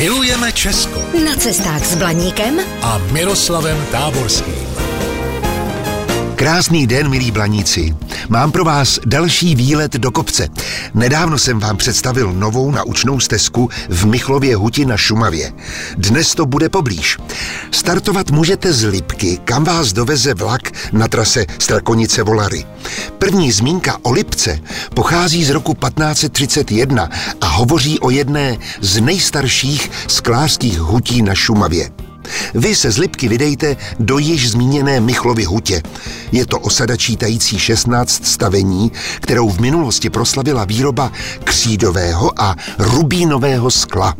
Milujeme Česko Na cestách s Blaníkem a Miroslavem Táborským. Krásný den, milí blaníci. Mám pro vás další výlet do kopce. Nedávno jsem vám představil novou naučnou stezku v Michlově huti na Šumavě. Dnes to bude poblíž. Startovat můžete z Lipky, kam vás doveze vlak na trase Strakonice Volary. První zmínka o Lipce pochází z roku 1531 a hovoří o jedné z nejstarších sklářských hutí na Šumavě. Vy se z Lipky vydejte do již zmíněné Michlovy hutě. Je to osada čítající 16 stavení, kterou v minulosti proslavila výroba křídového a rubínového skla.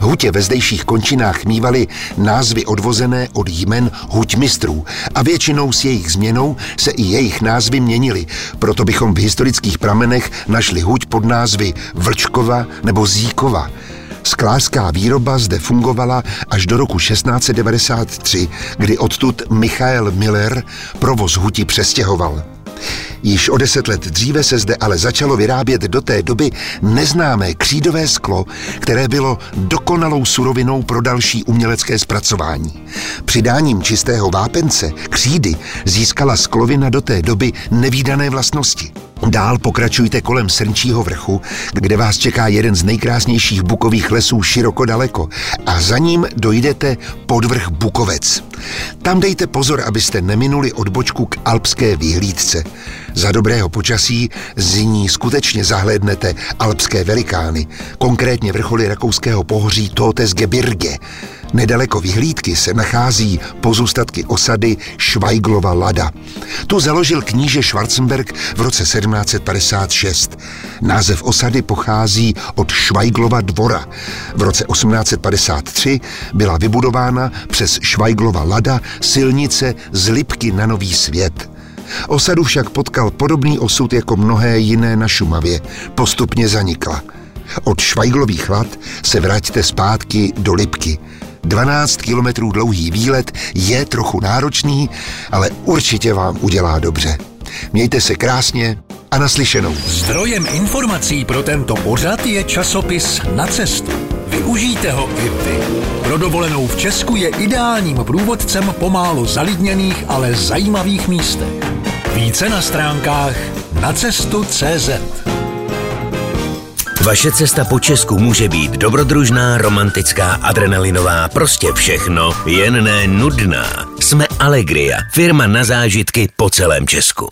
Hutě ve zdejších končinách mývaly názvy odvozené od jmen huťmistrů a většinou s jejich změnou se i jejich názvy měnily, proto bychom v historických pramenech našli huť pod názvy Vlčkova nebo Zíkova. Sklářská výroba zde fungovala až do roku 1693, kdy odtud Michael Miller provoz huti přestěhoval. Již o deset let dříve se zde ale začalo vyrábět do té doby neznámé křídové sklo, které bylo dokonalou surovinou pro další umělecké zpracování. Přidáním čistého vápence, křídy, získala sklovina do té doby nevýdané vlastnosti. Dál pokračujte kolem Srnčího vrchu, kde vás čeká jeden z nejkrásnějších bukových lesů široko daleko a za ním dojdete pod vrch Bukovec. Tam dejte pozor, abyste neminuli odbočku k alpské výhlídce. Za dobrého počasí z ní skutečně zahlédnete alpské velikány, konkrétně vrcholy rakouského pohoří Totesgebirge. Nedaleko vyhlídky se nachází pozůstatky osady Švajglova Lada. Tu založil kníže Schwarzenberg v roce 1756. Název osady pochází od Švajglova dvora. V roce 1853 byla vybudována přes Švajglova Lada silnice z Lipky na Nový svět. Osadu však potkal podobný osud jako mnohé jiné na Šumavě. Postupně zanikla. Od Švajglových hlad se vraťte zpátky do Lipky. 12 kilometrů dlouhý výlet je trochu náročný, ale určitě vám udělá dobře. Mějte se krásně a naslyšenou. Zdrojem informací pro tento pořad je časopis Na cestu. Využijte ho i vy. Pro dovolenou v Česku je ideálním průvodcem pomálu zalidněných, ale zajímavých místech. Více na stránkách nacestu.cz Vaše cesta po Česku může být dobrodružná, romantická, adrenalinová, prostě všechno, jen ne nudná. Jsme Allegria, firma na zážitky po celém Česku.